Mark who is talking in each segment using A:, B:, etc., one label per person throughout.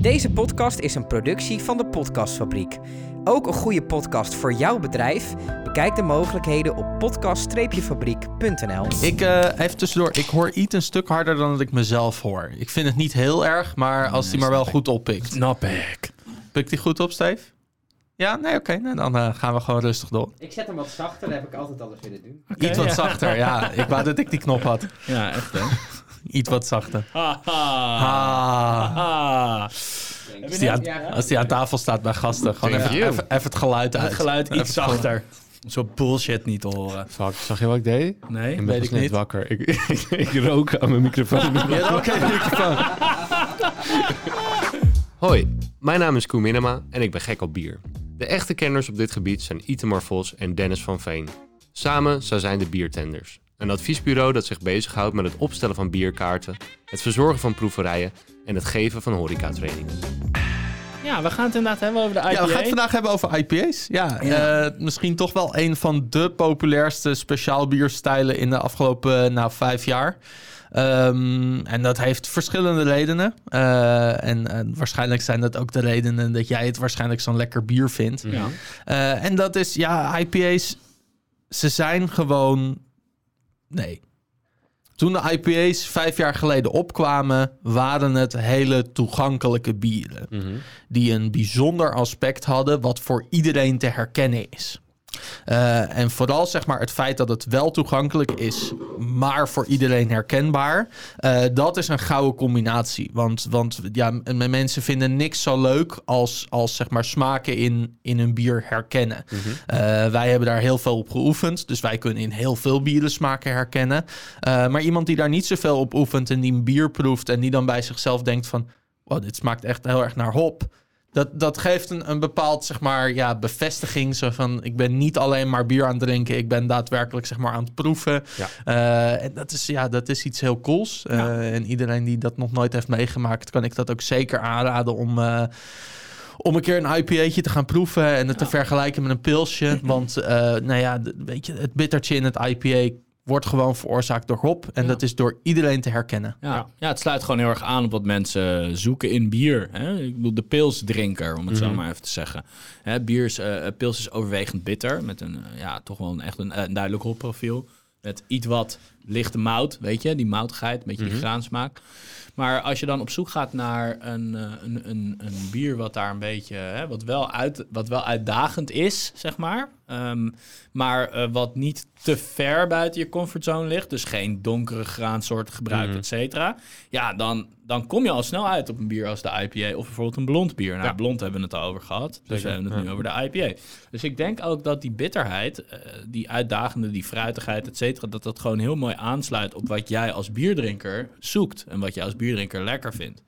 A: Deze podcast is een productie van de Podcastfabriek. Ook een goede podcast voor jouw bedrijf? Bekijk de mogelijkheden op podcast-fabriek.nl.
B: Ik, eh, even tussendoor, ik hoor iets een stuk harder dan dat ik mezelf hoor. Ik vind het niet heel erg, maar als die maar wel goed oppikt.
C: Snap ik.
B: Pikt die goed op, Steve? Ja, nee, oké. nou, dan eh, gaan we gewoon rustig door.
A: Ik zet hem wat zachter, dat heb ik altijd alles willen doen.
B: Iets wat zachter, ja. Ik wou dat ik die knop had.
C: Ja, echt hè.
B: Iets wat zachter. Als die, aan, als die aan tafel staat bij gasten, gewoon even, even, even het geluid uit.
C: Het geluid iets zachter. Zo bullshit niet te horen.
D: Fuck, zag je wat ik deed?
C: Nee?
D: Ik ben
B: ik
D: net
B: niet.
D: wakker. Ik, ik, ik rook aan mijn microfoon.
B: Ja, oké, microfoon.
D: Hoi, mijn naam is Koen Minema en ik ben gek op bier. De echte kenners op dit gebied zijn Itemar Vos en Dennis van Veen. Samen zij zijn de Biertenders. Een adviesbureau dat zich bezighoudt met het opstellen van bierkaarten, het verzorgen van proeverijen en het geven van horecatrainingen.
C: Ja, we gaan het inderdaad hebben over de IPA.
B: Ja, we gaan het vandaag hebben over IPA's. Ja, eh, misschien toch wel een van de populairste speciaal bierstijlen in de afgelopen nou, vijf jaar. Ehm, en dat heeft verschillende redenen. Eh, en, en waarschijnlijk zijn dat ook de redenen dat jij het waarschijnlijk zo'n lekker bier vindt.
C: Ja.
B: Eh, en dat is, ja, IPA's, ze zijn gewoon. Nee. Toen de IPA's vijf jaar geleden opkwamen, waren het hele toegankelijke bieren. Die een bijzonder aspect hadden, wat voor iedereen te herkennen is. Eh, en vooral zeg maar het feit dat het wel toegankelijk is, maar voor iedereen herkenbaar. eh, dat is een gouden combinatie. Want, want ja, mensen vinden niks zo leuk als, als zeg maar smaken in, in een bier herkennen. Eh, wij hebben daar heel veel op geoefend. Dus wij kunnen in heel veel bieren smaken herkennen. Maar iemand die daar niet zoveel op oefent en die een bier proeft en die dan bij zichzelf denkt van... Wow, dit smaakt echt heel erg naar hop. Dat, dat geeft een, een bepaald, zeg maar, ja, bevestiging. Zo van, ik ben niet alleen maar bier aan het drinken. Ik ben daadwerkelijk, zeg maar, aan het proeven.
D: Ja.
B: Eh, en dat is, ja, dat is iets heel cools. Eh, En iedereen die dat nog nooit heeft meegemaakt... kan ik dat ook zeker aanraden om... eh, om een keer een IPA'tje te gaan proeven en het te vergelijken met een pilsje. Want, nou ja, weet je, het bittertje in het IPA wordt gewoon veroorzaakt door hop. En dat is door iedereen te herkennen.
C: Ja. ja, het sluit gewoon heel erg aan op wat mensen zoeken in bier. Hè? Ik bedoel, de pilsdrinker, om het zo maar even te zeggen. Hè, bier is, eh, pils is overwegend bitter, met een, eh, ja, toch wel een, echt een, eh, een duidelijk hopprofiel. Met iets wat lichte mout, weet je, die moutigheid, een beetje die graansmaak. Maar als je dan op zoek gaat naar een, eh, een, een, een bier wat daar een beetje, hè, wat, wel uit, wat wel uitdagend is, zeg maar. Ehm, maar eh, wat niet te ver buiten je comfortzone ligt. Dus geen donkere graansoorten gebruikt, et cetera. Ja, dan, dan kom je al snel uit op een bier als de IPA of bijvoorbeeld een blond bier. Nou,
D: Ja.
C: blond hebben we het al over gehad. Dus we hebben het nu over de IPA. Dus ik denk ook dat die bitterheid, eh, die uitdagende, die fruitigheid, et cetera, dat dat gewoon heel mooi aansluit op wat jij als bierdrinker zoekt. En wat jij als bierdrinker lekker vindt.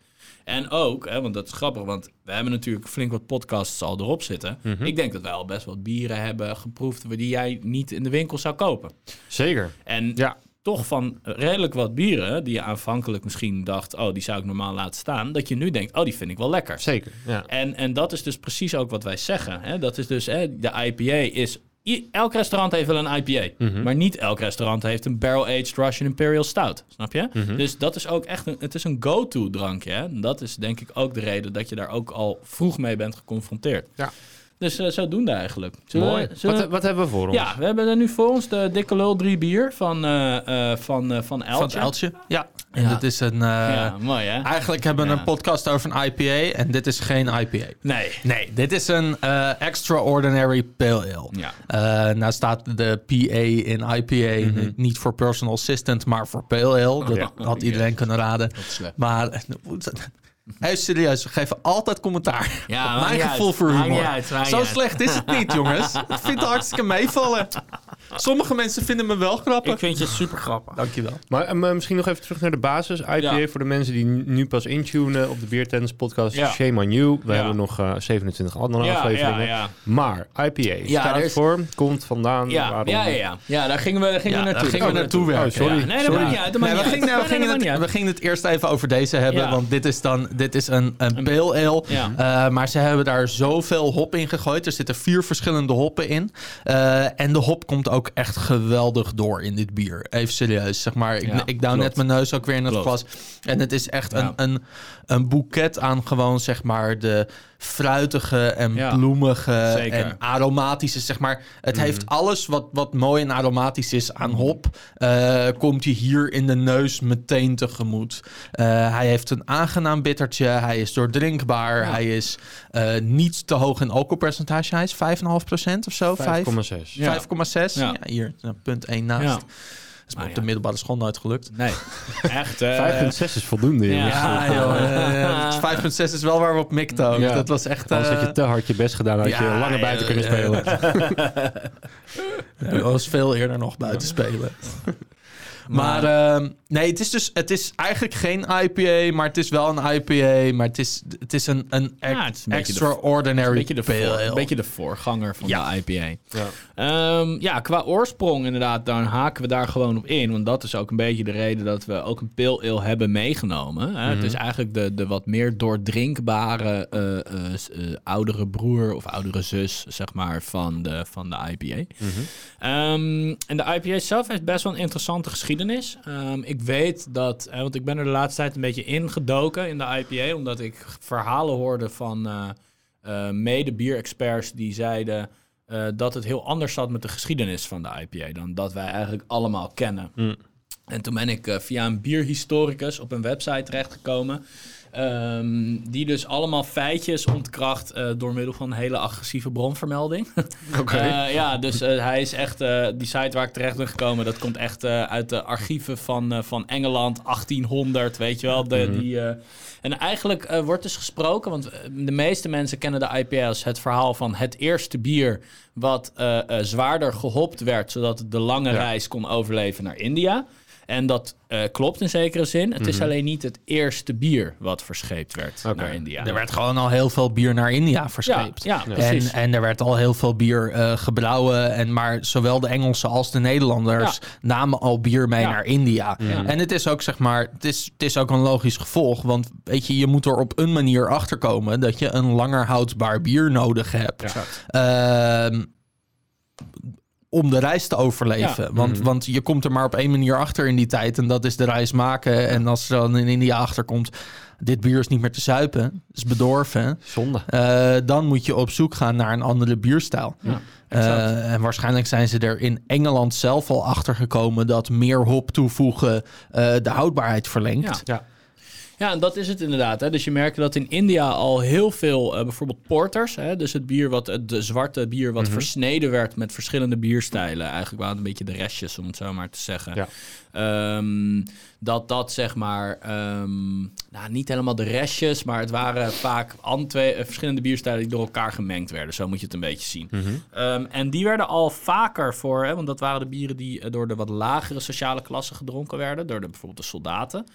C: En ook, hè, want dat is grappig, want we hebben natuurlijk flink wat podcasts al erop zitten. Ik denk dat wij al best wat bieren hebben geproefd die jij niet in de winkel zou kopen.
D: Zeker.
C: En
D: Ja.
C: toch van redelijk wat bieren die je aanvankelijk misschien dacht, oh, die zou ik normaal laten staan, dat je nu denkt, oh, die vind ik wel lekker.
D: Zeker, ja.
C: En, en dat is dus precies ook wat wij zeggen. Hè? Dat is dus, hè, de IPA is... Elk restaurant heeft wel een IPA.
D: Mhm.
C: Maar niet elk restaurant heeft een barrel-aged Russian Imperial Stout. Snap je?
D: Mhm.
C: Dus dat is ook echt een... Het is een go-to drankje. Hè? En dat is denk ik ook de reden dat je daar ook al vroeg mee bent geconfronteerd.
D: Ja.
C: Dus eh, zodoende eigenlijk. Zullen we-
D: Mooi.
C: zullen we-
D: Wat, wat hebben we voor ons?
C: ja, we hebben er nu voor ons de Dikke Lul 3 bier van, eh eh van, eh, van
B: Van
C: Eltje.
B: het Eltje. Ja. En
C: Ja.
B: dit is een... eh,
C: Ja, mooi hè?
B: Eigenlijk hebben we
C: Ja.
B: een podcast over een IPA en dit is geen IPA.
C: Nee.
B: Nee, dit is een eh, Extraordinary Pale Ale.
C: Ja.
B: Eh, nou staat de PA in IPA
C: Mhm.
B: niet voor personal assistant, maar voor Pale Ale. Dat
D: Ja.
B: had iedereen kunnen raden.
C: slecht.
B: Maar Hey, serieus, we geven altijd commentaar.
C: Ja,
B: mijn gevoel
C: uit.
B: voor humor.
C: uit,
B: Zo
C: uit.
B: slecht is het niet, jongens. Ik vind het hartstikke meevallen. Sommige mensen vinden me wel grappig.
C: Ik vind je super grappig.
B: Dankjewel.
D: Maar eh, maar misschien nog even terug naar de basis. IPA
C: Ja.
D: voor de mensen die nu pas intunen op de Biertens podcast.
C: Ja.
D: Shame on you. We
C: Ja.
D: hebben nog eh, 27 andere
C: Ja,
D: afleveringen.
C: ja, ja.
D: Maar IPA
C: Ja,
D: staat
C: is-
D: voor, komt vandaan,
C: Ja,
D: waarom?
C: ja, ja, ja. Ja, daar gingen we, daar gingen
B: Ja,
C: we
B: daar
C: naartoe.
B: gingen we naartoe werken.
D: Oh, sorry.
C: Ja, nee, dat
D: Sorry.
C: maakt niet uit.
B: We, gingen, het,
C: niet
B: we gingen het eerst even over deze hebben.
C: Ja.
B: Want dit is dan dit is een, een pale ale.
C: Ja.
B: Eh, maar ze hebben daar zoveel hop in gegooid. Er zitten vier verschillende hoppen in. Eh, en de hop komt ook echt geweldig door in dit bier. Even serieus, zeg maar. Ik,
C: Ja,
B: ik douw net mijn neus ook weer in het
C: Klopt.
B: glas. En het is echt
C: Ja.
B: een, een, een boeket aan gewoon, zeg maar, de fruitige en
C: Ja,
B: bloemige
C: zeker.
B: en aromatische, zeg maar. Het
C: Mhm.
B: heeft alles wat, wat mooi en aromatisch is aan hop. eh, komt je hier in de neus meteen tegemoet. Eh, hij heeft een aangenaam bittertje. Hij is doordrinkbaar.
C: Ja.
B: Hij is eh, niet te hoog in alcoholpercentage. Hij is 5,5% of zo. 5,
D: 5,6.
C: Ja.
B: 5,6. Ja.
C: Ja.
B: hier, punt 1 naast.
C: Ja.
B: Dat is
C: Nou
B: op de middelbare school nooit gelukt.
C: Nee, echt. eh,
D: 5,6 is voldoende,
C: ja.
B: Ja, joh. Eh, 5,6 is wel waar we op mikten ook.
D: Ja.
B: Dat was echt...
D: Anders had
B: eh,
D: je te hard je best gedaan, had je langer buiten kunnen spelen.
B: Dat was veel eerder nog buiten spelen. Maar ehm, nee, het is dus het is eigenlijk geen IPA, maar het is wel een IPA, maar het is het is een een ex-
C: Ja, het is een beetje de-
B: extraordinary
C: beetje, de
B: pale
C: voor-
B: ale.
C: een beetje de voorganger van
B: Ja.
C: de IPA.
D: Ja.
C: Ehm, ja, qua oorsprong inderdaad, dan haken we daar gewoon op in. Want dat is ook een beetje de reden dat we ook een pale ale hebben meegenomen. Hè? Het is eigenlijk de, de wat meer doordrinkbare eh, eh, eh, oudere broer of oudere zus, zeg maar, van de, van de IPA. Ehm, en de IPA zelf heeft best wel een interessante geschiedenis. Ehm, ik weet dat, hè, want ik ben er de laatste tijd een beetje ingedoken in de IPA, omdat ik verhalen hoorde van eh eh, mede-bierexperts die zeiden eh, dat het heel anders zat met de geschiedenis van de IPA dan dat wij eigenlijk allemaal kennen.
D: Mm.
C: En toen ben ik eh, via een bierhistoricus op een website terechtgekomen. ehm, die dus allemaal feitjes ontkracht eh, door middel van een hele agressieve bronvermelding.
D: Oké.
C: Eh, ja, dus hij is echt, die site waar ik terecht ben gekomen, dat komt echt uit de archieven van, van Engeland, 1800, weet je wel. De,
D: Mhm.
C: die, en eigenlijk wordt dus gesproken, want de meeste mensen kennen de IPA als het verhaal van het eerste bier wat zwaarder gehopt werd, zodat het de lange
D: Ja.
C: reis kon overleven naar India. En dat eh, klopt in zekere zin. Het is
D: Mhm.
C: alleen niet het eerste bier wat verscheept werd naar India.
B: Er werd gewoon al heel veel bier naar India
C: ja,
B: verscheept.
C: ja,
B: En,
C: precies.
B: en er werd al heel veel bier eh, gebrouwen. En, maar zowel de Engelsen als de Nederlanders namen al bier mee
C: Ja.
B: naar India.
C: Ja.
B: En het is ook, zeg maar, het is, het is ook een logisch gevolg. Want weet je, je moet er op een manier achter komen dat je een langer houdbaar bier nodig hebt.
C: Exact.
B: Om de reis te overleven.
C: Ja.
B: Want,
D: Mhm.
B: want je komt er maar op één manier achter in die tijd. En dat is de reis maken. En als er dan in India achterkomt... dit bier is niet meer te zuipen, is bedorven...
D: Zonde.
B: eh, dan moet je op zoek gaan naar een andere bierstijl.
C: Ja,
B: Eh, en waarschijnlijk zijn ze er in Engeland zelf al achter gekomen... dat meer hop toevoegen eh, de houdbaarheid verlengt.
C: Ja.
D: Ja.
C: En dat is het inderdaad. Hè. Dus je merkt dat in India al heel veel, eh, bijvoorbeeld porters, hè, dus het bier wat, het zwarte bier wat versneden werd met verschillende bierstijlen, eigenlijk waren het een beetje de restjes, om het zo maar te zeggen.
D: Ja.
C: Ehm, dat dat zeg maar, ehm, nou niet helemaal de restjes, maar het waren vaak twee, eh, verschillende bierstijlen die door elkaar gemengd werden. Zo moet je het een beetje zien.
D: Mhm.
C: Ehm, en die werden al vaker voor, hè, want dat waren de bieren die eh, door de wat lagere sociale klassen gedronken werden, door de, bijvoorbeeld de soldaten.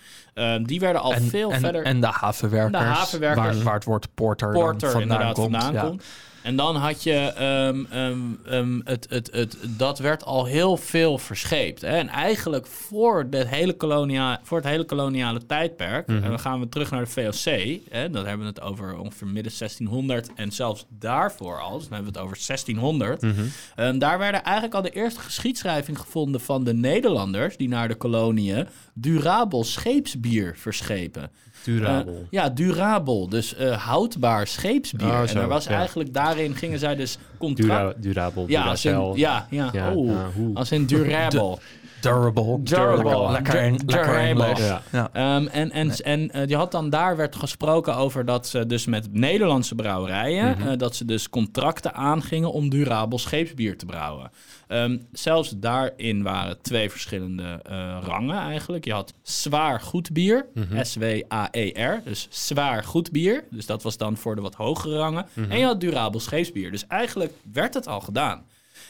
C: Die werden al
B: En,
C: veel
B: en,
C: verder.
B: en de havenwerkers,
C: De havenwerkers.
B: Waar, waar het woord porter,
C: Porter
B: vandaan
C: inderdaad
B: komt.
C: vandaan
B: ja.
C: komt. En dan had je, ehm, ehm, ehm, het, het, het, dat werd al heel veel verscheept. Hè? En eigenlijk voor, de hele kolonia, voor het hele koloniale tijdperk,
B: Mhm.
C: en dan gaan we terug naar de VOC, hè? dan hebben we het over ongeveer midden 1600 en zelfs daarvoor al, dus dan hebben we het over 1600.
B: Mhm.
C: Daar werden eigenlijk al de eerste geschiedschrijving gevonden van de Nederlanders die naar de koloniën durabel scheepsbier verschepen.
D: Durabel.
C: Eh, ja, durabel. Dus eh, houdbaar scheepsbier.
D: Oh,
C: en er was
D: ja.
C: eigenlijk daarin gingen zij dus contract.
D: Dura, durabel,
C: ja, als in, ja, ja,
D: Ja,
C: oh,
D: ja,
C: als in durable.
B: Durable.
C: Durable.
B: Lekker, in, lekker
C: durable.
D: Ja.
B: Ja.
C: Ehm, en en, en eh, je had dan daar werd gesproken over dat ze dus met Nederlandse brouwerijen,
D: Mhm.
C: eh, dat ze dus contracten aangingen om durabel scheepsbier te brouwen. Ehm, zelfs daarin waren twee verschillende eh, rangen eigenlijk. Je had zwaar goed bier,
D: Mhm.
C: S-W-A-E-R, dus zwaar goed bier. Dus dat was dan voor de wat hogere rangen.
D: Mhm.
C: En je had durabel scheepsbier. Dus eigenlijk werd het al gedaan.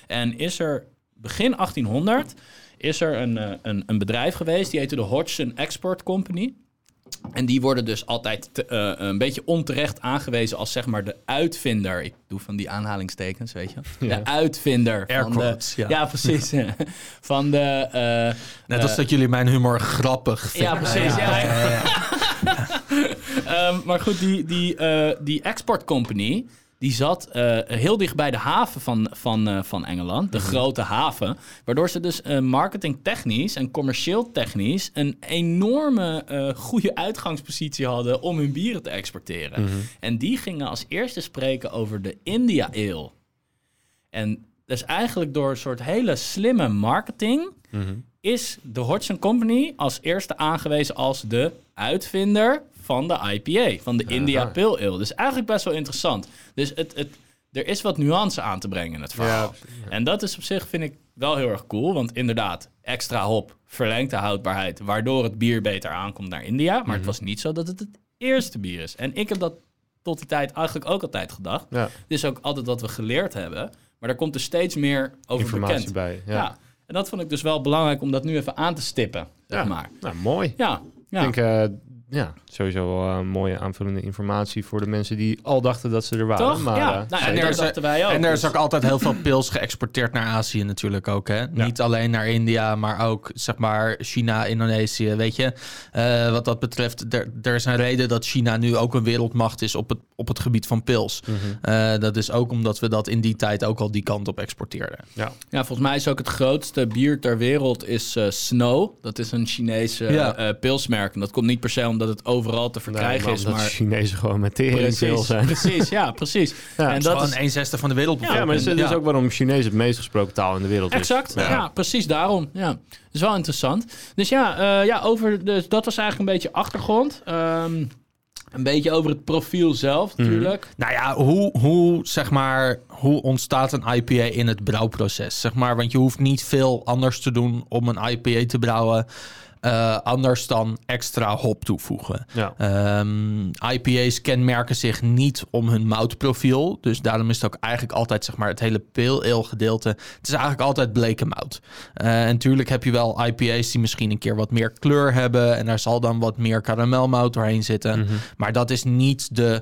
C: En is er begin 1800 is er een, eh, een, een bedrijf geweest, die heette de Hodgson Export Company. En die worden dus altijd te- eh, een beetje onterecht aangewezen als zeg maar de uitvinder. Ik doe van die aanhalingstekens, weet je.
D: Ja.
C: De uitvinder.
B: Air
C: van de,
B: quotes, ja.
C: ja. precies. van de... eh,
B: Net als dat jullie mijn humor grappig vinden.
C: ja, precies. Ehm, maar goed, die, die, eh, die export company, die zat eh, heel dicht bij de haven van, van, eh, van Engeland, de grote haven. Waardoor ze dus uh, marketingtechnisch en commercieel technisch een enorme eh, goede uitgangspositie hadden om hun bieren te exporteren. En die gingen als eerste spreken over de India Ale. En dus eigenlijk door een soort hele slimme marketing is de Hodgson Company als eerste aangewezen als de uitvinder van de IPA, van de India
D: Aha.
C: Pale Ale. Dus eigenlijk best wel interessant. Dus het, het, er is wat nuance aan te brengen in het verhaal. En dat is op zich, vind ik, wel heel erg cool. Want inderdaad, extra hop verlengt de houdbaarheid... waardoor het bier beter aankomt naar India. Maar het was niet zo dat het het eerste bier is. En ik heb dat tot die tijd eigenlijk ook altijd gedacht.
D: Ja,
C: Dit is ook altijd wat we geleerd hebben. Maar daar komt er steeds meer over
D: informatie
C: bekend.
D: bij. Ja.
C: Ja. En dat vond ik dus wel belangrijk om dat nu even aan te stippen, zeg
D: Ja.
C: maar.
D: Nou, mooi.
C: Ja, ja.
D: Ik denk, eh, ja, sowieso wel eh, mooie aanvullende informatie voor de mensen die al dachten dat ze er waren.
C: Toch?
D: Maar,
C: ja,
D: eh,
C: nou, en dat
B: is-
C: dachten wij ook.
B: En er is
C: Dus-
B: ook altijd heel veel pils geëxporteerd naar Azië natuurlijk ook. Hè? Niet alleen naar India, maar ook zeg maar China, Indonesië. Weet je, Eh, wat dat betreft, er, er is een reden dat China nu ook een wereldmacht is op het, op het gebied van pils.
C: Mhm.
B: Eh, dat is ook omdat we dat in die tijd ook al die kant op exporteerden.
D: Ja.
C: Ja, volgens mij is ook het grootste bier ter wereld is eh, Snow. Dat is een Chinese
B: Ja.
C: eh, pilsmerk. En dat komt niet per se omdat het overal te
D: Nee,
C: verkrijgen
D: maar
C: is, maar...
D: de Chinezen gewoon met veel
C: Precies,
D: zijn.
C: precies, ja, precies. en
B: Dat is een zesde van de wereldbevolking.
D: Ja, maar dat is dus
B: Ja.
D: ook waarom Chinees het meest gesproken taal in de wereld is.
C: Exact, ja. precies daarom. Ja. Dat is wel interessant. Dus ja, eh, ja over de, dat was eigenlijk een beetje achtergrond. Ehm, een beetje over het profiel zelf natuurlijk.
B: Nou ja, hoe, hoe, zeg maar, hoe ontstaat een IPA in het brouwproces? Zeg maar, want je hoeft niet veel anders te doen om een IPA te brouwen. Eh, anders dan extra hop toevoegen.
D: Ja.
B: Ehm, IPA's kenmerken zich niet om hun moutprofiel. Dus daarom is het ook eigenlijk altijd zeg maar, het hele pale ale gedeelte. Het is eigenlijk altijd bleke mout. Eh, en natuurlijk heb je wel IPA's die misschien een keer wat meer kleur hebben. En daar zal dan wat meer karamelmout doorheen zitten. Maar dat is niet de,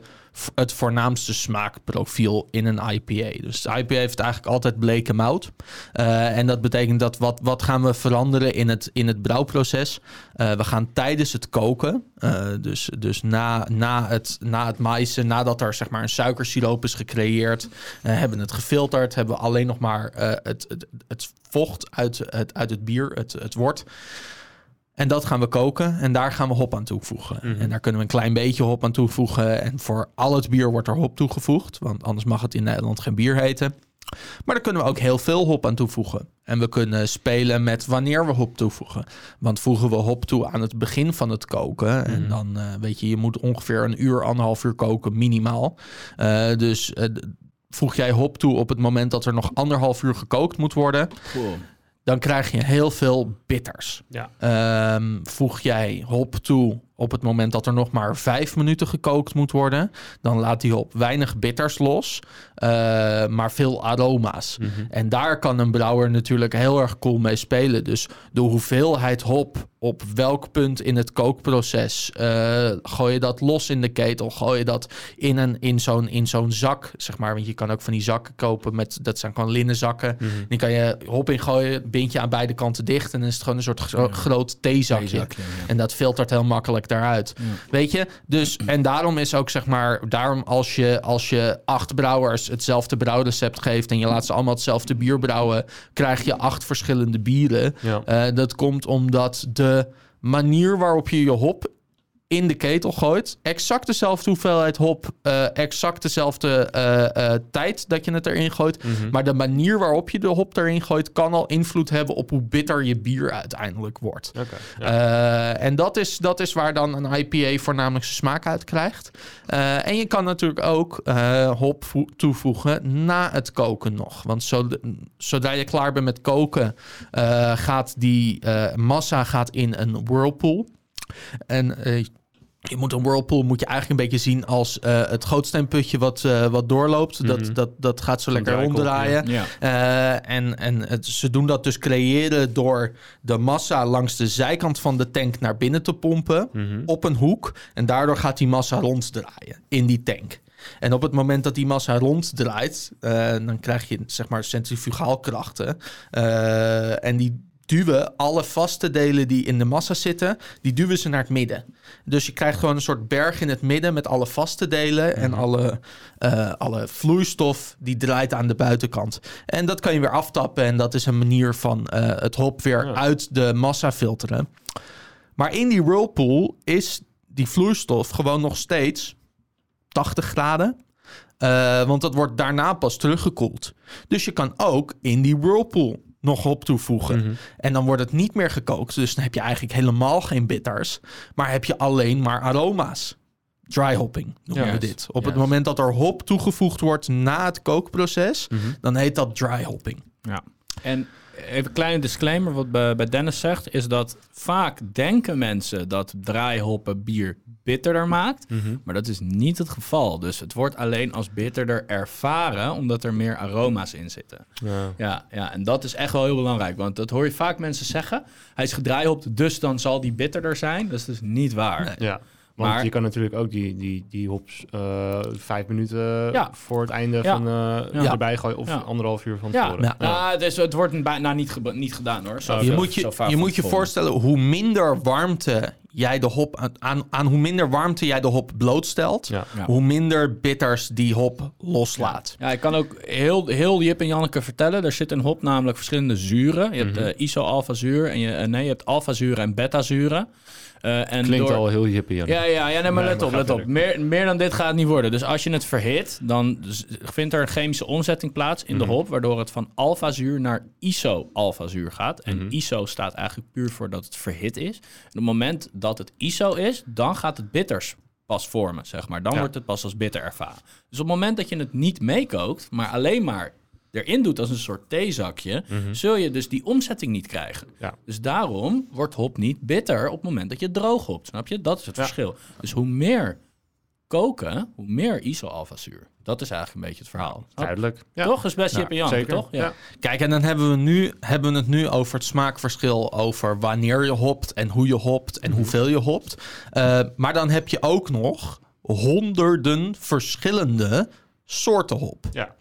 B: het voornaamste smaakprofiel in een IPA. Dus IPA heeft eigenlijk altijd bleke mout. Eh, en dat betekent dat wat, wat gaan we veranderen in het, in het brouwproces? Eh, we gaan tijdens het koken, eh, dus, dus na, na, het, na het maïsen, nadat er zeg maar een suikersiroop is gecreëerd, hebben we het gefilterd, hebben we alleen nog maar het, het, het vocht uit het, uit het bier, het, het wort. En dat gaan we koken en daar gaan we hop aan toevoegen. En daar kunnen we een klein beetje hop aan toevoegen. En voor al het bier wordt er hop toegevoegd, want anders mag het in Nederland geen bier heten. Maar daar kunnen we ook heel veel hop aan toevoegen. En we kunnen spelen met wanneer we hop toevoegen. Want voegen we hop toe aan het begin van het koken. En dan eh, weet je, je moet ongeveer een uur, anderhalf uur koken, minimaal. Eh, dus eh, voeg jij hop toe op het moment dat er nog anderhalf uur gekookt moet worden.
C: Cool.
B: Dan krijg je heel veel bitters.
D: Ja.
B: Ehm, voeg jij hop toe op het moment dat er nog maar vijf minuten gekookt moet worden, dan laat die hop weinig bitters los, eh, maar veel aroma's. En daar kan een brouwer natuurlijk heel erg cool mee spelen. Dus de hoeveelheid hop op welk punt in het kookproces eh, gooi je dat los in de ketel, gooi je dat in, een, in zo'n in zo'n zak, zeg maar. Want je kan ook van die zakken kopen met dat zijn gewoon linnen zakken. Die kan je hop in gooien, bind je aan beide kanten dicht en dan is het gewoon een soort gro- groot theezakje.
C: Theezakje, ja.
B: En dat filtert heel makkelijk daaruit. Weet je? Dus, en daarom is ook zeg maar, daarom als je, als je acht brouwers hetzelfde brouwrecept geeft en je laat ze allemaal hetzelfde bier brouwen, krijg je acht verschillende bieren.
D: Ja.
B: Eh, dat komt omdat de manier waarop je je hop in de ketel gooit, exact dezelfde hoeveelheid hop, eh, exact dezelfde eh, eh, tijd dat je het erin gooit. Maar de manier waarop je de hop erin gooit, kan al invloed hebben op hoe bitter je bier uiteindelijk wordt.
D: Ja.
B: Eh, en dat is, dat is waar dan een IPA voornamelijk zijn smaak uit krijgt. En je kan natuurlijk ook hop vo- toevoegen na het koken nog. Want zo, zodra je klaar bent met koken, gaat die massa gaat in een whirlpool. En eh, je moet een whirlpool moet je eigenlijk een beetje zien als eh, het gootsteenputje wat, eh, wat doorloopt. dat, dat, dat gaat zo lekker
D: draaikop,
B: ronddraaien.
C: Ja.
B: Eh, en en het, ze doen dat dus creëren door de massa langs de zijkant van de tank naar binnen te pompen op een hoek. En daardoor gaat die massa ronddraaien in die tank. En op het moment dat die massa ronddraait, dan krijg je zeg maar centrifugaalkrachten. En die, duwen alle vaste delen die in de massa zitten, die duwen ze naar het midden. Dus je krijgt gewoon een soort berg in het midden met alle vaste delen en alle, eh, alle vloeistof die draait aan de buitenkant. En dat kan je weer aftappen en dat is een manier van eh, het hop weer
D: Ja.
B: uit de massa filteren. Maar in die whirlpool is die vloeistof gewoon nog steeds 80 graden. Eh, want dat wordt daarna pas teruggekoeld. Dus je kan ook in die whirlpool nog hop toevoegen.
D: Mhm.
B: En dan wordt het niet meer gekookt. Dus dan heb je eigenlijk helemaal geen bitters. Maar heb je alleen maar aroma's. Dry hopping noemen we dit. Op het moment dat er hop toegevoegd wordt na het kookproces...
D: Mhm.
B: dan heet dat dry hopping.
C: Ja. En even een kleine disclaimer wat bij, bij Dennis zegt, is dat vaak denken mensen dat draaihoppen bier bitterder maakt,
D: Mhm.
C: maar dat is niet het geval. Dus het wordt alleen als bitterder ervaren, omdat er meer aroma's in zitten.
D: Ja.
C: Ja, ja, en dat is echt wel heel belangrijk, want dat hoor je vaak mensen zeggen. Hij is gedraaihopt, dus dan zal die bitterder zijn. Dat is dus niet waar.
D: Ja. Want
C: Maar-
D: je kan natuurlijk ook die, die, die hops eh, vijf minuten
C: Ja.
D: voor het einde
C: Ja.
D: van eh,
C: Ja.
D: erbij gooien. Of
C: Ja.
D: anderhalf uur van tevoren.
B: Ja.
C: ja. het, is, het wordt bijna niet, niet gedaan hoor. Zo,
B: je
C: zo-
B: moet je, je, moet je voorstellen hoe minder warmte jij de hop aan, aan, hoe minder warmte jij de hop blootstelt,
D: Ja.
C: Ja.
B: hoe minder bitters die hop loslaat.
C: Ja, ik kan ook heel, heel Jip en Janneke vertellen. Er zit in hop namelijk verschillende zuren. Je hebt
D: Mhm.
C: eh, iso-alpha-zuur en je, nee, je hebt alpha-zuren en beta-zuren. Eh, en
D: Klinkt
C: door-
D: al heel hippie.
C: Ja, ja, ja nee, maar
D: Nee,
C: let
D: maar
C: op, let op. Meer, meer dan dit gaat het niet worden. Dus als je het verhit, dan vindt er een chemische omzetting plaats in de
D: Mhm.
C: hop, waardoor het van alpha-zuur naar iso-alpha-zuur gaat. En
D: Mhm.
C: iso staat eigenlijk puur voor dat het verhit is. En op het moment dat het iso is, dan gaat het bitters pas vormen, zeg maar. Dan
D: Ja.
C: wordt het pas als bitter ervaren. Dus op het moment dat je het niet meekookt, maar alleen maar erin doet als een soort theezakje,
D: Mhm.
C: zul je dus die omzetting niet krijgen.
D: Ja.
C: Dus daarom wordt hop niet bitter op het moment dat je droog hopt. Snap je? Dat is het
D: Ja.
C: verschil. Dus hoe meer koken, hoe meer iso-alpha-zuur. Dat is eigenlijk een beetje het verhaal.
D: Duidelijk. Ja.
C: Toch? Dat is best
D: Ja,
C: Jip en Janneke,
D: zeker.
C: toch?
D: Ja.
B: Kijk, en dan hebben we, nu, hebben we het nu over het smaakverschil over wanneer je hopt en hoe je hopt en hoeveel je hopt. Eh, maar dan heb je ook nog honderden verschillende soorten hop.
D: Ja.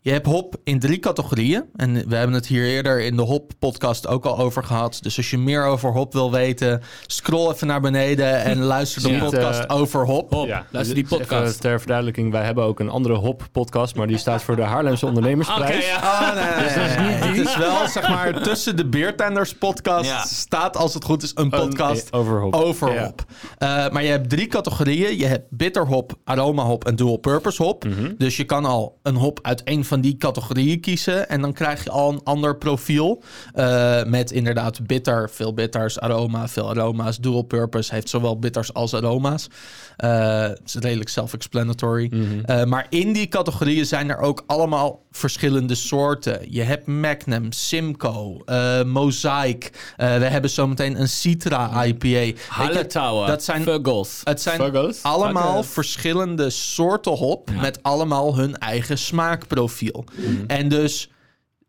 B: Je hebt hop in drie categorieën. En we hebben het hier eerder in de hop-podcast ook al over gehad. Dus als je meer over hop wil weten, scroll even naar beneden en luister de
C: Ja.
B: podcast
D: Eh,
B: over hop.
C: Hop,
D: Ja,
C: luister die
D: dus
C: podcast.
D: even ter verduidelijking, wij hebben ook een andere hop-podcast, maar die staat voor de Haarlemse Ondernemersprijs.
C: Ja.
B: Oh, nee, nee, nee, nee. Het is wel, zeg maar, tussen de Beertenders podcast
C: Ja.
B: staat, als het goed is, een podcast
D: Een- over hop.
B: over
D: Ja.
B: hop. Eh, maar je hebt drie categorieën. Je hebt bitter hop, aroma hop en dual purpose hop.
D: Mhm.
B: Dus je kan al een hop uit een van die categorieën kiezen. En dan krijg je al een ander profiel. eh, met inderdaad bitter, veel bitters, aroma, veel aroma's. Dual purpose heeft zowel bitters als aroma's. Eh, Het is redelijk self-explanatory.
D: Mhm.
B: Eh, maar in die categorieën zijn er ook allemaal verschillende soorten. Je hebt Magnum, Simcoe, eh Mosaic. Eh, we hebben zometeen een Citra IPA. Weet je,
C: Hallertauer,
B: dat zijn-
C: Vuggles.
B: het zijn allemaal verschillende soorten hop
C: Ja.
B: met allemaal hun eigen smaakprofiel. En dus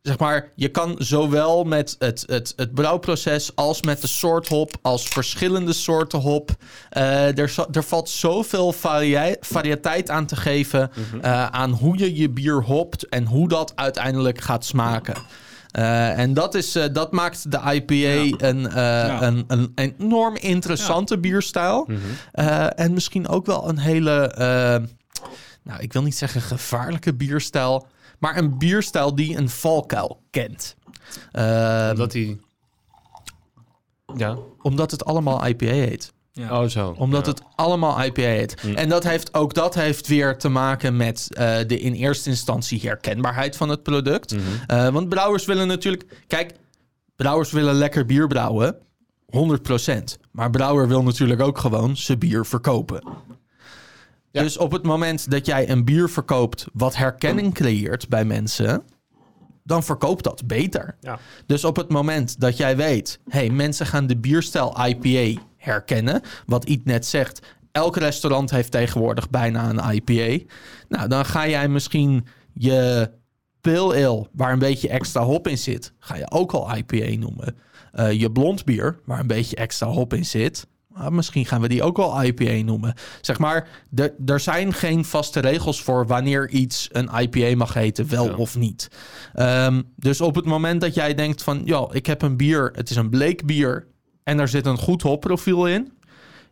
B: zeg maar, je kan zowel met het, het, het brouwproces als met de soort hop, als verschillende soorten hop. eh, er, er valt zoveel varia- variëteit aan te geven eh, aan hoe je je bier hopt en hoe dat uiteindelijk gaat smaken. Eh, en dat, is, eh, dat maakt de IPA een, eh, een, een enorm interessante bierstijl.
D: Mhm.
B: Eh, en misschien ook wel een hele, nou, ik wil niet zeggen gevaarlijke bierstijl, maar een bierstijl die een valkuil kent. Eh,
D: Omdat die... Ja,
B: omdat het allemaal IPA heet.
C: Ja.
D: oh zo.
B: Omdat
D: Ja.
B: het allemaal IPA heet.
D: Mm.
B: En dat heeft, ook dat heeft weer te maken met eh, de in eerste instantie herkenbaarheid van het product.
D: Mhm.
B: Eh, want brouwers willen natuurlijk... Kijk, brouwers willen lekker bier brouwen. 100%. Maar brouwer wil natuurlijk ook gewoon zijn bier verkopen.
D: Ja.
B: Dus op het moment dat jij een bier verkoopt... wat herkenning creëert bij mensen... dan verkoopt dat beter.
D: Ja.
B: Dus op het moment dat jij weet... hey, mensen gaan de bierstijl IPA herkennen... wat Iet net zegt... elk restaurant heeft tegenwoordig bijna een IPA... nou, dan ga jij misschien je pale ale... waar een beetje extra hop in zit... ga je ook al IPA noemen. Eh, je blond bier, waar een beetje extra hop in zit... ah, misschien gaan we die ook wel IPA noemen. Zeg maar, er- er zijn geen vaste regels voor wanneer iets een IPA mag heten, wel
D: Ja.
B: of niet. Ehm, dus op het moment dat jij denkt van, ja, ik heb een bier, het is een bleek bier en daar zit een goed hopprofiel in,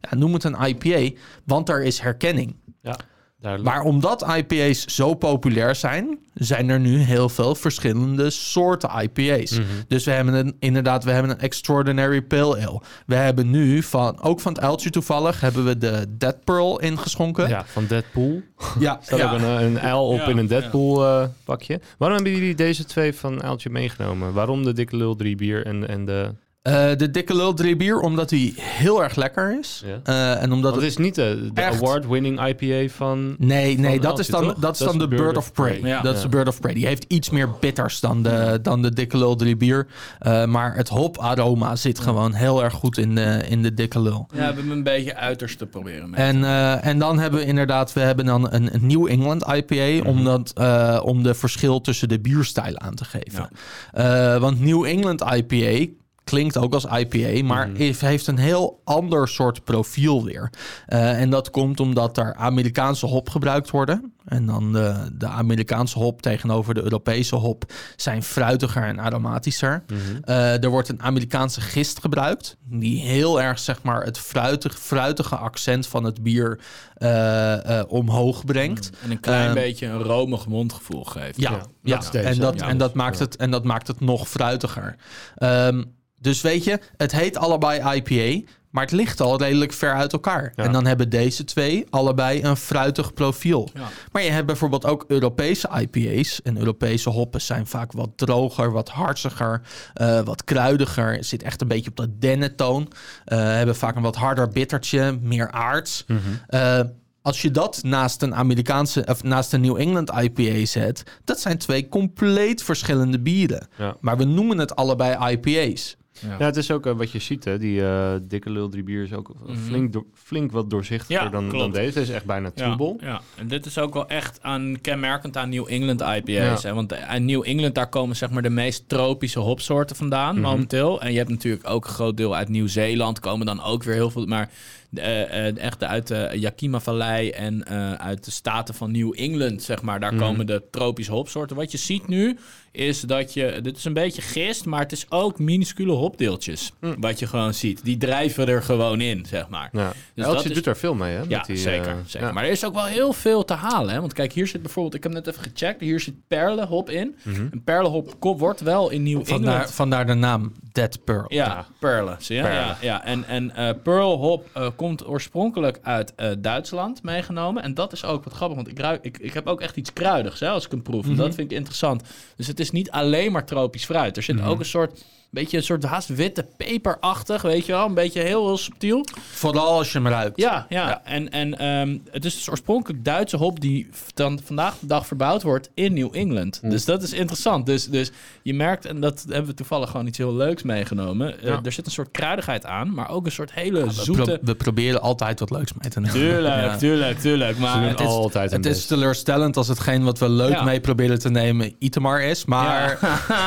B: ja, noem het een IPA, want er is herkenning.
D: Ja, duidelijk.
B: Maar omdat IPA's zo populair zijn, zijn er nu heel veel verschillende soorten IPA's. Dus we hebben een, inderdaad, we hebben een Extraordinary Pale Ale. We hebben nu van, ook van het uiltje toevallig, hebben we de Dead Pearl ingeschonken.
D: ja, van Deadpool.
B: ja,
D: staat
B: ja.
D: ook een, een uil op
C: Ja,
D: in een
C: ja.
D: Deadpool eh, pakje. Waarom hebben jullie deze twee van uiltje meegenomen? Waarom de dikke lul drie bier en, en de...
B: Eh, de dikke lul drie bier, omdat die heel erg lekker is.
D: Ja.
B: Eh, en omdat
D: Dat
B: het
D: is niet de, de
B: echt-
D: award-winning IPA van...
B: Nee, nee, dat is dan, dat is dan de Bird of Prey.
C: Ja.
B: Dat is de. Bird of Prey. Die heeft iets meer bitters dan de, dan de dikke lul drie bier. Eh, maar het hoparoma zit gewoon heel erg goed in de, in de dikke lul.
C: Ja, we hebben hem een beetje uiterst te proberen. Met.
B: En, eh, en dan hebben we inderdaad, we hebben dan een, een New England IPA om, dat, eh, om de verschil tussen de bierstijlen aan te geven. Eh, want New England IPA klinkt ook als IPA, maar heeft- heeft een heel ander soort profiel weer. Eh, en dat komt omdat er Amerikaanse hop gebruikt worden. En dan de, de Amerikaanse hop tegenover de Europese hop zijn fruitiger en aromatischer. Eh, er wordt een Amerikaanse gist gebruikt, die heel erg zeg maar het fruitig, fruitige accent van het bier eh, omhoog brengt.
C: En een klein beetje een romig mondgevoel geeft.
B: Ja,
D: Ja,
B: en, dat,
C: ja.
B: en, dat maakt het, en dat maakt het nog fruitiger. Ehm, dus weet je, het heet allebei IPA, maar het ligt al redelijk ver uit elkaar.
D: Ja.
B: En dan hebben deze twee allebei een fruitig profiel.
C: Ja.
B: Maar je hebt bijvoorbeeld ook Europese IPA's. En Europese hoppen zijn vaak wat droger, wat hartsiger, eh, wat kruidiger. Zit echt een beetje op dat dennetoon. Eh hebben vaak een wat harder bittertje, meer aards. Eh, als je dat naast een Amerikaanse of naast een New England IPA zet, dat zijn twee compleet verschillende bieren.
D: Ja.
B: Maar we noemen het allebei IPA's.
D: Ja, het is ook eh, wat je ziet, hè. Die eh, dikke lul drie bier is ook flink, door- flink wat doorzichtiger
C: Ja,
D: dan, dan deze. Deze is echt bijna
C: Ja,
D: tubel.
C: ja, en dit is ook wel echt aan, kenmerkend aan New England IPA's. Hè? Want aan New England, daar komen zeg maar de meest tropische hopsoorten vandaan
D: Mhm.
C: momenteel. En je hebt natuurlijk ook een groot deel uit Nieuw-Zeeland, komen dan ook weer heel veel. Maar eh, eh, echt uit de Yakima-vallei en eh, uit de staten van New England, zeg maar, daar
D: Mhm.
C: komen de tropische hopsoorten. Wat je ziet nu, is dat je, dit is een beetje gist, maar het is ook minuscule hopdeeltjes. Wat je gewoon ziet. Die drijven er gewoon in, zeg maar.
D: Ja.
C: Dus dat is-
D: doet daar veel mee, hè?
C: Ja,
D: met die,
C: zeker.
D: eh,
C: zeker.
D: ja.
C: Maar er is ook wel heel veel te halen. Hè? Want kijk, hier zit bijvoorbeeld... Ik heb net even gecheckt. Hier zit perlenhop in.
D: Mhm.
C: Een perlenhop ko- wordt wel in Nieuw
B: Vandaar,
C: England...
B: vandaar de naam Dead Pearl.
C: Ja, perlen. Zie je?
D: Perlen.
C: Ja, ja. En, en eh Pearl hop eh, komt oorspronkelijk uit eh, Duitsland meegenomen. En dat is ook wat grappig. Want ik, ruik, ik, ik heb ook echt iets kruidigs hè, als ik hem proef. En dat vind ik interessant. Dus het is niet alleen maar tropisch fruit. Er zit ook een soort... Beetje een soort haast witte peperachtig, weet je wel. Een beetje heel, heel subtiel.
B: Vooral als je hem ruikt.
C: Ja, ja. en, en ehm, het is dus oorspronkelijk Duitse hop die dan vandaag de dag verbouwd wordt in New England. Dus dat is interessant. Dus, dus je merkt, en dat hebben we toevallig gewoon iets heel leuks meegenomen. eh,
D: Ja.
C: er zit een soort kruidigheid aan, maar ook een soort hele zoete...
B: pro- we proberen altijd wat leuks mee te nemen.
C: Tuurlijk, tuurlijk, tuurlijk. Maar
B: het is-
D: altijd
B: Het is teleurstellend als hetgeen wat we leuk mee proberen te nemen Itemar is. Maar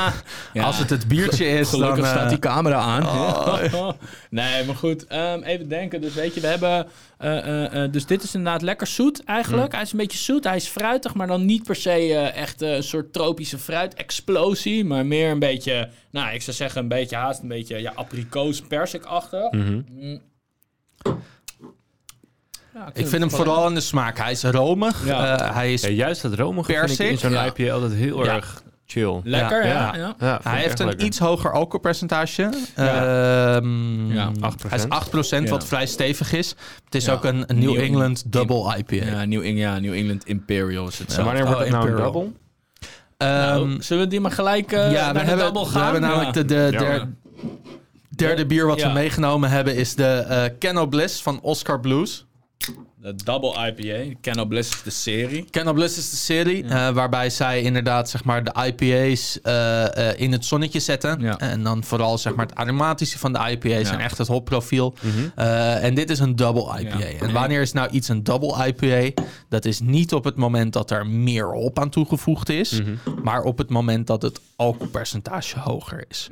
B: als het het biertje is,
C: Gelukkig
B: dan...
C: staat
B: eh,
C: die camera aan. nee, maar goed. ehm, even denken. Dus weet je, we hebben... eh, eh, dus dit is inderdaad lekker zoet eigenlijk. Hij is een beetje zoet. Hij is fruitig, maar dan niet per se eh, echt eh, een soort tropische fruitexplosie. Maar meer een beetje... Nou, ik zou zeggen een beetje haast een beetje ja, abrikoos persikachtig.
D: Mhm.
C: Mm. Ja,
B: ik vind hem vooral in de smaak. Hij is romig.
C: Ja.
B: eh, hij is
D: Ja, juist dat romige vind ik
B: Persik,
D: in zo'n
C: ja.
D: IPA altijd heel
C: Ja.
D: erg chill.
C: Lekker,
B: Ja,
C: ja.
D: Ja,
C: ja.
D: Ja, vind
B: Hij heeft een
D: lekker.
B: iets hoger alcoholpercentage.
C: Ja.
B: Ehm,
C: Ja,
D: 8%.
B: Hij is 8%,
C: Ja.
B: wat vrij stevig is. Het is
C: Ja.
B: ook een, een New,
C: New
B: England Double IPA.
C: Ja, New, Eng- ja, New England Imperial is het zo.
D: wanneer wordt
B: Oh,
D: het nou een
B: Imperial.
D: double?
C: Nou,
B: Ehm,
C: zullen we die maar gelijk eh
B: ja,
C: naar
B: we
C: de
B: hebben,
C: double
B: we
C: gaan?
B: hebben namelijk
C: Ja.
B: de, de derde bier wat
C: Ja.
B: we meegenomen hebben... is de eh Kenno Bliss van Oscar Blues.
C: De Double IPA. Canal Bliss is de serie.
B: Canal Bliss is de serie eh, waarbij zij inderdaad zeg maar, de IPA's eh, eh, in het zonnetje zetten.
C: Ja.
B: En dan vooral zeg maar, het aromatische van de IPA's
C: Ja.
B: en echt het hopprofiel. Eh, en dit is een double IPA. En wanneer is nou iets een double IPA? Dat is niet op het moment dat er meer hop aan toegevoegd is, maar op het moment dat het alcoholpercentage hoger is.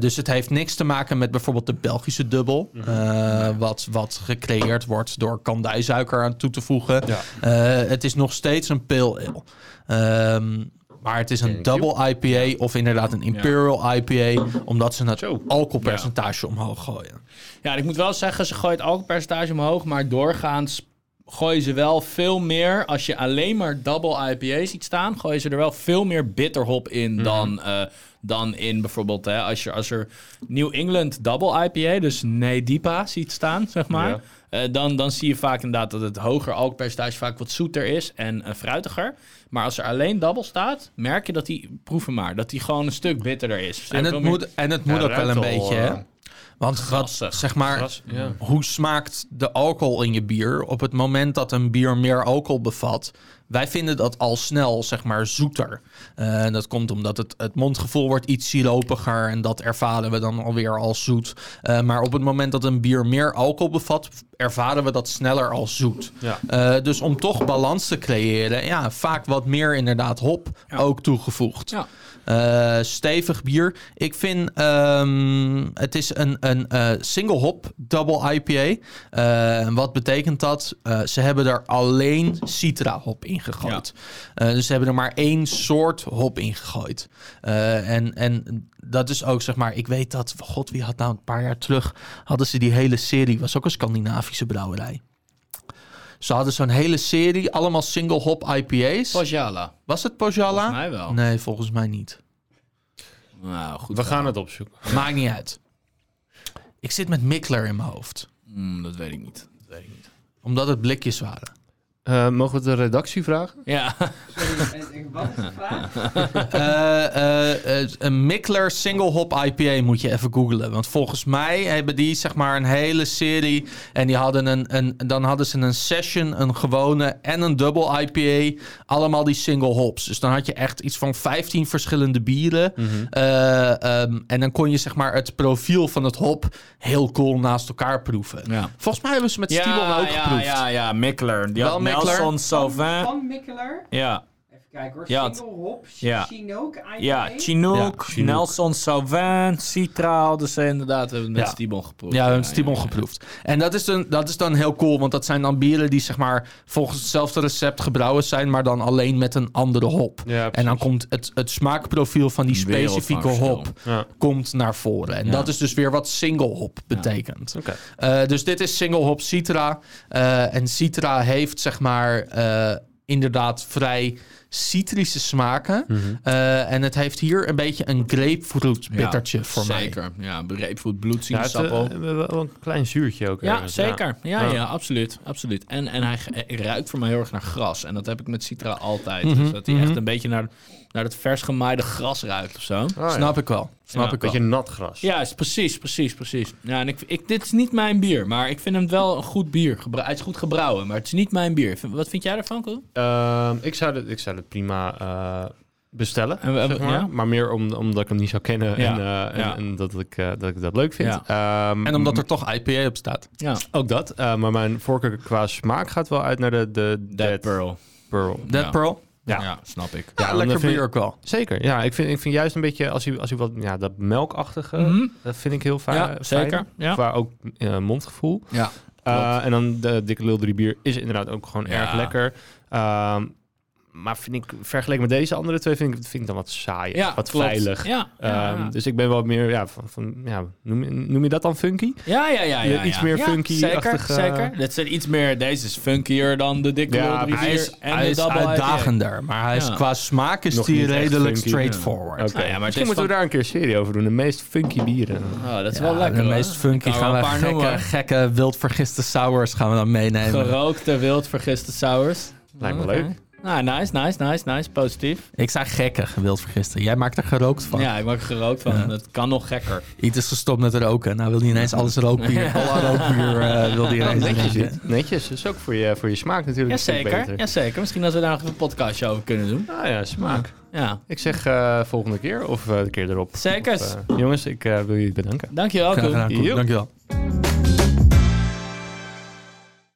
B: Dus het heeft niks te maken met bijvoorbeeld de Belgische dubbel, eh, wat, wat gecreëerd wordt door kandijsuiker aan toe te voegen.
D: Ja.
B: Eh, het is nog steeds een pale ale. Ehm, maar het is een
D: Thank you.
B: double IPA of inderdaad een imperial IPA, omdat ze het alcoholpercentage omhoog gooien.
C: Ja, ik moet wel zeggen, ze gooien het alcoholpercentage omhoog, maar doorgaans gooien ze wel veel meer. Als je alleen maar double IPA ziet staan, gooien ze er wel veel meer bitterhop in
B: Mhm.
C: dan, eh, dan in bijvoorbeeld hè, als, je, als er New England double IPA, dus Nedipa, ziet staan, zeg maar.
D: Ja.
C: eh, dan, dan zie je vaak inderdaad dat het hoger alcoholpercentage vaak wat zoeter is en eh, fruitiger. Maar als er alleen double staat, merk je dat die, proeven maar, dat die gewoon een stuk bitterder is.
B: En het moet, en het moet
D: Ja,
B: ook wel een beetje, hè? Want wat, zeg maar,
D: Gras, ja.
B: hoe smaakt de alcohol in je bier op het moment dat een bier meer alcohol bevat? Wij vinden dat al snel, zeg maar, zoeter. Eh, En dat komt omdat het, het mondgevoel wordt iets siropiger en dat ervaren we dan alweer als zoet. Eh, maar op het moment dat een bier meer alcohol bevat, ervaren we dat sneller als zoet.
D: Ja.
B: Eh, dus om toch balans te creëren, ja, vaak wat meer inderdaad hop
C: Ja.
B: ook toegevoegd.
C: Ja.
B: Stevig bier. Ik vind ehm, het is een, een single hop double IPA. Wat betekent dat? Ze hebben er alleen citra hop in gegooid. Eh, dus ze hebben er maar één soort hop in gegooid. Eh, en, en dat is ook zeg maar, ik weet dat, god wie had nou een paar jaar terug, hadden ze die hele serie, was ook een Scandinavische brouwerij. Ze hadden zo'n hele serie, allemaal single hop IPA's.
C: Pojala.
B: Was het Pojala?
C: Volgens mij wel.
B: Nee, volgens mij niet.
C: Nou, goed.
D: We gaan het opzoeken.
B: Maakt niet uit. Ik zit met Mikler in mijn hoofd.
C: Hmm, dat weet ik niet. Dat weet ik niet.
B: Omdat het blikjes waren.
D: Eh, mogen we de redactie vragen?
C: Ja,
A: Wat is de vraag?
B: Eh, eh, een Mikler single hop IPA moet je even googlen. Want volgens mij hebben die zeg maar een hele serie. En die hadden een, een, dan hadden ze een session, een gewone en een double IPA. Allemaal die single hops. Dus dan had je echt iets van 15 verschillende bieren. Eh, ehm, en dan kon je zeg maar het profiel van het hop heel cool naast elkaar proeven.
C: Ja.
B: Volgens mij hebben ze met
C: ja,
B: ook
C: ja,
B: geproefd.
C: ja, ja, Mikkeler. Die
B: Wel
C: had
B: Mikkeler?
C: Nelson Sauvin.
A: Van Mikkeler.
C: Ja,
A: kijken hoor.
C: Ja, het-
A: Single hop,
C: ja.
A: Chinook, IPA.
C: ja, Chinook,
B: Ja, Chinook.
C: Nelson Sauvin, Citra hadden ze inderdaad. We hebben het met
B: Ja.
C: Stibon geproefd.
B: Ja, we hebben Stibon geproefd. En dat is, dan, dat is dan heel cool, want dat zijn dan bieren die zeg maar volgens hetzelfde recept gebrouwen zijn, maar dan alleen met een andere hop.
D: Ja,
B: en dan komt het, het smaakprofiel van die
C: Een
B: specifieke hop
D: Ja.
B: komt naar voren. En
C: Ja.
B: dat is dus weer wat single hop betekent.
D: Oké.
B: Eh, dus dit is single hop Citra. Eh, en Citra heeft zeg maar eh, inderdaad vrij citrische smaken.
D: Mhm.
B: Eh, en het heeft hier een beetje een grapefruit bittertje voor mij.
C: Zeker. Ja, grapefruit,
D: Ja, het,
C: bloedsiensappel.
D: eh, wel een klein zuurtje ook.
C: Ja,
D: ergens,
C: zeker. Ja, ja.
D: Ja.
C: absoluut. absoluut. En, en hij hij ruikt voor mij heel erg naar gras. En dat heb ik met Citra altijd.
B: Mhm,
C: Dus dat hij
B: mhm.
C: echt een beetje naar, naar het vers gemaaide gras ruikt of zo.
D: Ja.
B: Snap ik wel. Snap
C: Ja,
B: ik wel.
D: Beetje nat gras.
C: Ja, is precies, precies, precies. Ja, en ik, ik, dit is niet mijn bier, maar ik vind hem wel een goed bier. Gebra- hij is goed gebrouwen, maar het is niet mijn bier. Wat vind jij ervan, Koen?
D: Ehm, ik, zou het, ik zou het prima eh, bestellen.
C: En we-
D: zeg maar.
C: ja?
D: Maar meer om, omdat ik hem niet zou kennen
C: Ja,
D: en, eh, en,
C: ja.
D: en dat, ik, eh, dat ik dat leuk vind. Ehm,
B: En omdat er toch IPA op staat.
C: Ja,
D: Ook dat. eh, maar mijn voorkeur qua smaak gaat wel uit naar de, de
C: Dead Pearl.
D: Pearl.
B: Dead
C: Ja.
B: Pearl.
C: Ja,
D: Ja.
C: snap ik.
B: Ja, lekker bier ook wel.
D: Zeker. Ja, ik vind, ik vind juist een beetje, als u, als u wat, ja, dat melkachtige,
C: Mhm.
D: dat vind ik heel fijn.
C: Ja, zeker. Ja.
D: Qua ook mondgevoel.
B: Ja.
D: Eh, en dan de dikke lul drie bier is inderdaad ook gewoon
C: Ja.
D: erg lekker. Ehm, maar vind ik, vergeleken met deze andere twee, vind ik, vind ik dan wat saai.
C: Ja,
D: wat
C: klopt.
D: veilig.
C: Ja, ja,
D: Ehm,
C: ja.
D: Dus ik ben wel meer, ja, van, van ja noem, je- noem je dat dan funky?
C: Ja, ja, ja. ja,
D: Iets meer
C: Ja,
D: funky-achtig,
C: Zeker, zeker. Dit zijn iets meer... Deze is funkier dan de dikke
D: Ja,
B: Hij
C: bier
B: is,
C: en
B: hij
C: de
B: is uitdagender, maar hij is,
C: Ja.
B: qua smaak is die redelijk
D: funky.
B: straightforward.
D: Oké,
C: Nou ja, maar
D: Misschien
C: is
D: moeten we daar een keer een serie over doen. De meest funky bieren.
C: Oh, dat is
B: Ja,
C: wel lekker,
B: De
C: hoor.
B: meest funky gaan we
C: een paar
B: gekke,
C: noemen.
B: gekke wild vergiste sours gaan we dan meenemen.
C: Gerookte wild vergiste sours.
D: Lijkt me leuk.
C: Nou, nice, nice, nice, nice. Positief.
B: Ik zei gekke gewild vergisten. Jij maakt er gerookt van.
C: Ja, ik maak er gerookt van.
B: Ja.
C: Dat kan nog gekker.
B: Iets is gestopt met roken. Nou wil hij ineens alles rookbier. Alle rookbier eh, wil hij ineens
D: Netjes,
B: drinken.
D: dit. Netjes. Dat is ook voor je, voor je smaak natuurlijk.
C: Jazeker, jazeker. Misschien dat we daar nog een podcastje over kunnen doen.
D: Ah ja, smaak.
C: Ja,
D: Ik zeg eh, volgende keer of eh, de keer erop.
C: Zeker.
D: Of, jongens, ik eh, wil jullie bedanken.
C: dankjewel
B: Koen.
D: Joep.
B: Dankjewel.